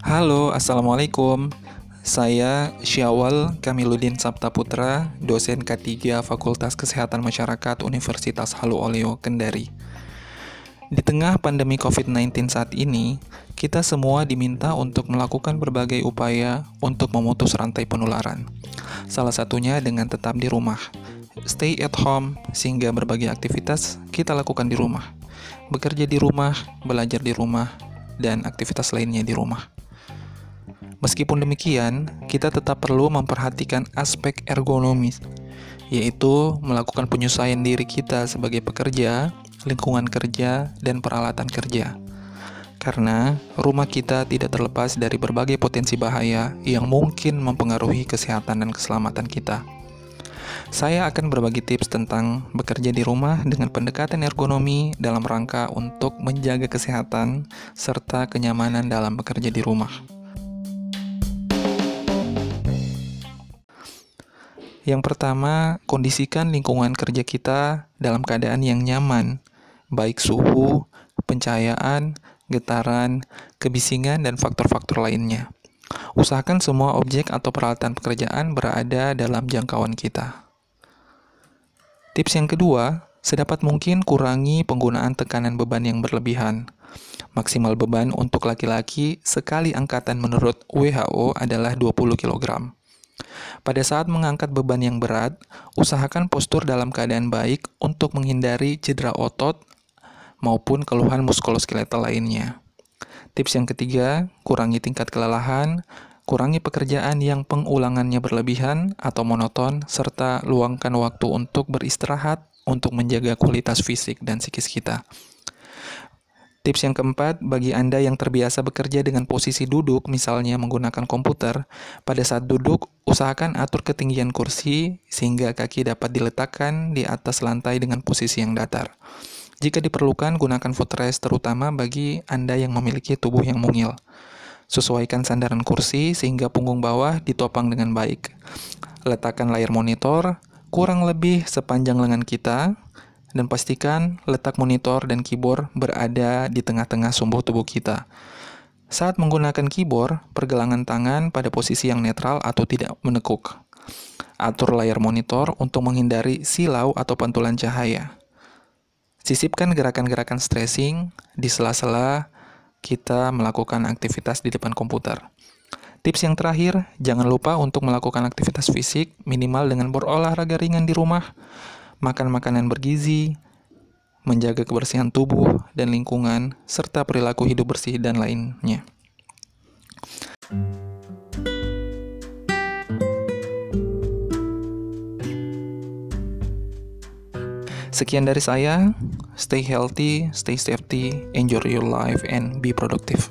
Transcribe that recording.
Halo, Assalamualaikum. Saya Syawal Kamiludin Sabta Putra, dosen K3 Fakultas Kesehatan Masyarakat Universitas Halu Oleo, Kendari. Di tengah pandemi COVID-19 saat ini, kita semua diminta untuk melakukan berbagai upaya untuk memutus rantai penularan. Salah satunya dengan tetap di rumah. Stay at home, sehingga berbagai aktivitas kita lakukan di rumah. Bekerja di rumah, belajar di rumah, dan aktivitas lainnya di rumah. Meskipun demikian, kita tetap perlu memperhatikan aspek ergonomis, yaitu melakukan penyesuaian diri kita sebagai pekerja, lingkungan kerja, dan peralatan kerja. Karena rumah kita tidak terlepas dari berbagai potensi bahaya yang mungkin mempengaruhi kesehatan dan keselamatan kita. Saya akan berbagi tips tentang bekerja di rumah dengan pendekatan ergonomi dalam rangka untuk menjaga kesehatan serta kenyamanan dalam bekerja di rumah. Yang pertama, kondisikan lingkungan kerja kita dalam keadaan yang nyaman, baik suhu, pencahayaan, getaran, kebisingan, dan faktor-faktor lainnya. Usahakan semua objek atau peralatan pekerjaan berada dalam jangkauan kita. Tips yang kedua, sedapat mungkin kurangi penggunaan tekanan beban yang berlebihan. Maksimal beban untuk laki-laki sekali angkatan menurut WHO adalah 20 kg. Pada saat mengangkat beban yang berat, usahakan postur dalam keadaan baik untuk menghindari cedera otot maupun keluhan muskuloskeletal lainnya. Tips yang ketiga, kurangi tingkat kelelahan, kurangi pekerjaan yang pengulangannya berlebihan atau monoton, serta luangkan waktu untuk beristirahat untuk menjaga kualitas fisik dan psikis kita. Tips yang keempat, bagi Anda yang terbiasa bekerja dengan posisi duduk, misalnya menggunakan komputer, pada saat duduk, usahakan atur ketinggian kursi sehingga kaki dapat diletakkan di atas lantai dengan posisi yang datar. Jika diperlukan, gunakan footrest terutama bagi Anda yang memiliki tubuh yang mungil. Sesuaikan sandaran kursi sehingga punggung bawah ditopang dengan baik. Letakkan layar monitor kurang lebih sepanjang lengan kita dan pastikan letak monitor dan keyboard berada di tengah-tengah sumbu tubuh kita. Saat menggunakan keyboard, pergelangan tangan pada posisi yang netral atau tidak menekuk. Atur layar monitor untuk menghindari silau atau pantulan cahaya. Sisipkan gerakan-gerakan stressing di sela-sela kita melakukan aktivitas di depan komputer. Tips yang terakhir, jangan lupa untuk melakukan aktivitas fisik minimal dengan berolahraga ringan di rumah makan makanan bergizi, menjaga kebersihan tubuh dan lingkungan, serta perilaku hidup bersih dan lainnya. Sekian dari saya. Stay healthy, stay safety, enjoy your life, and be productive.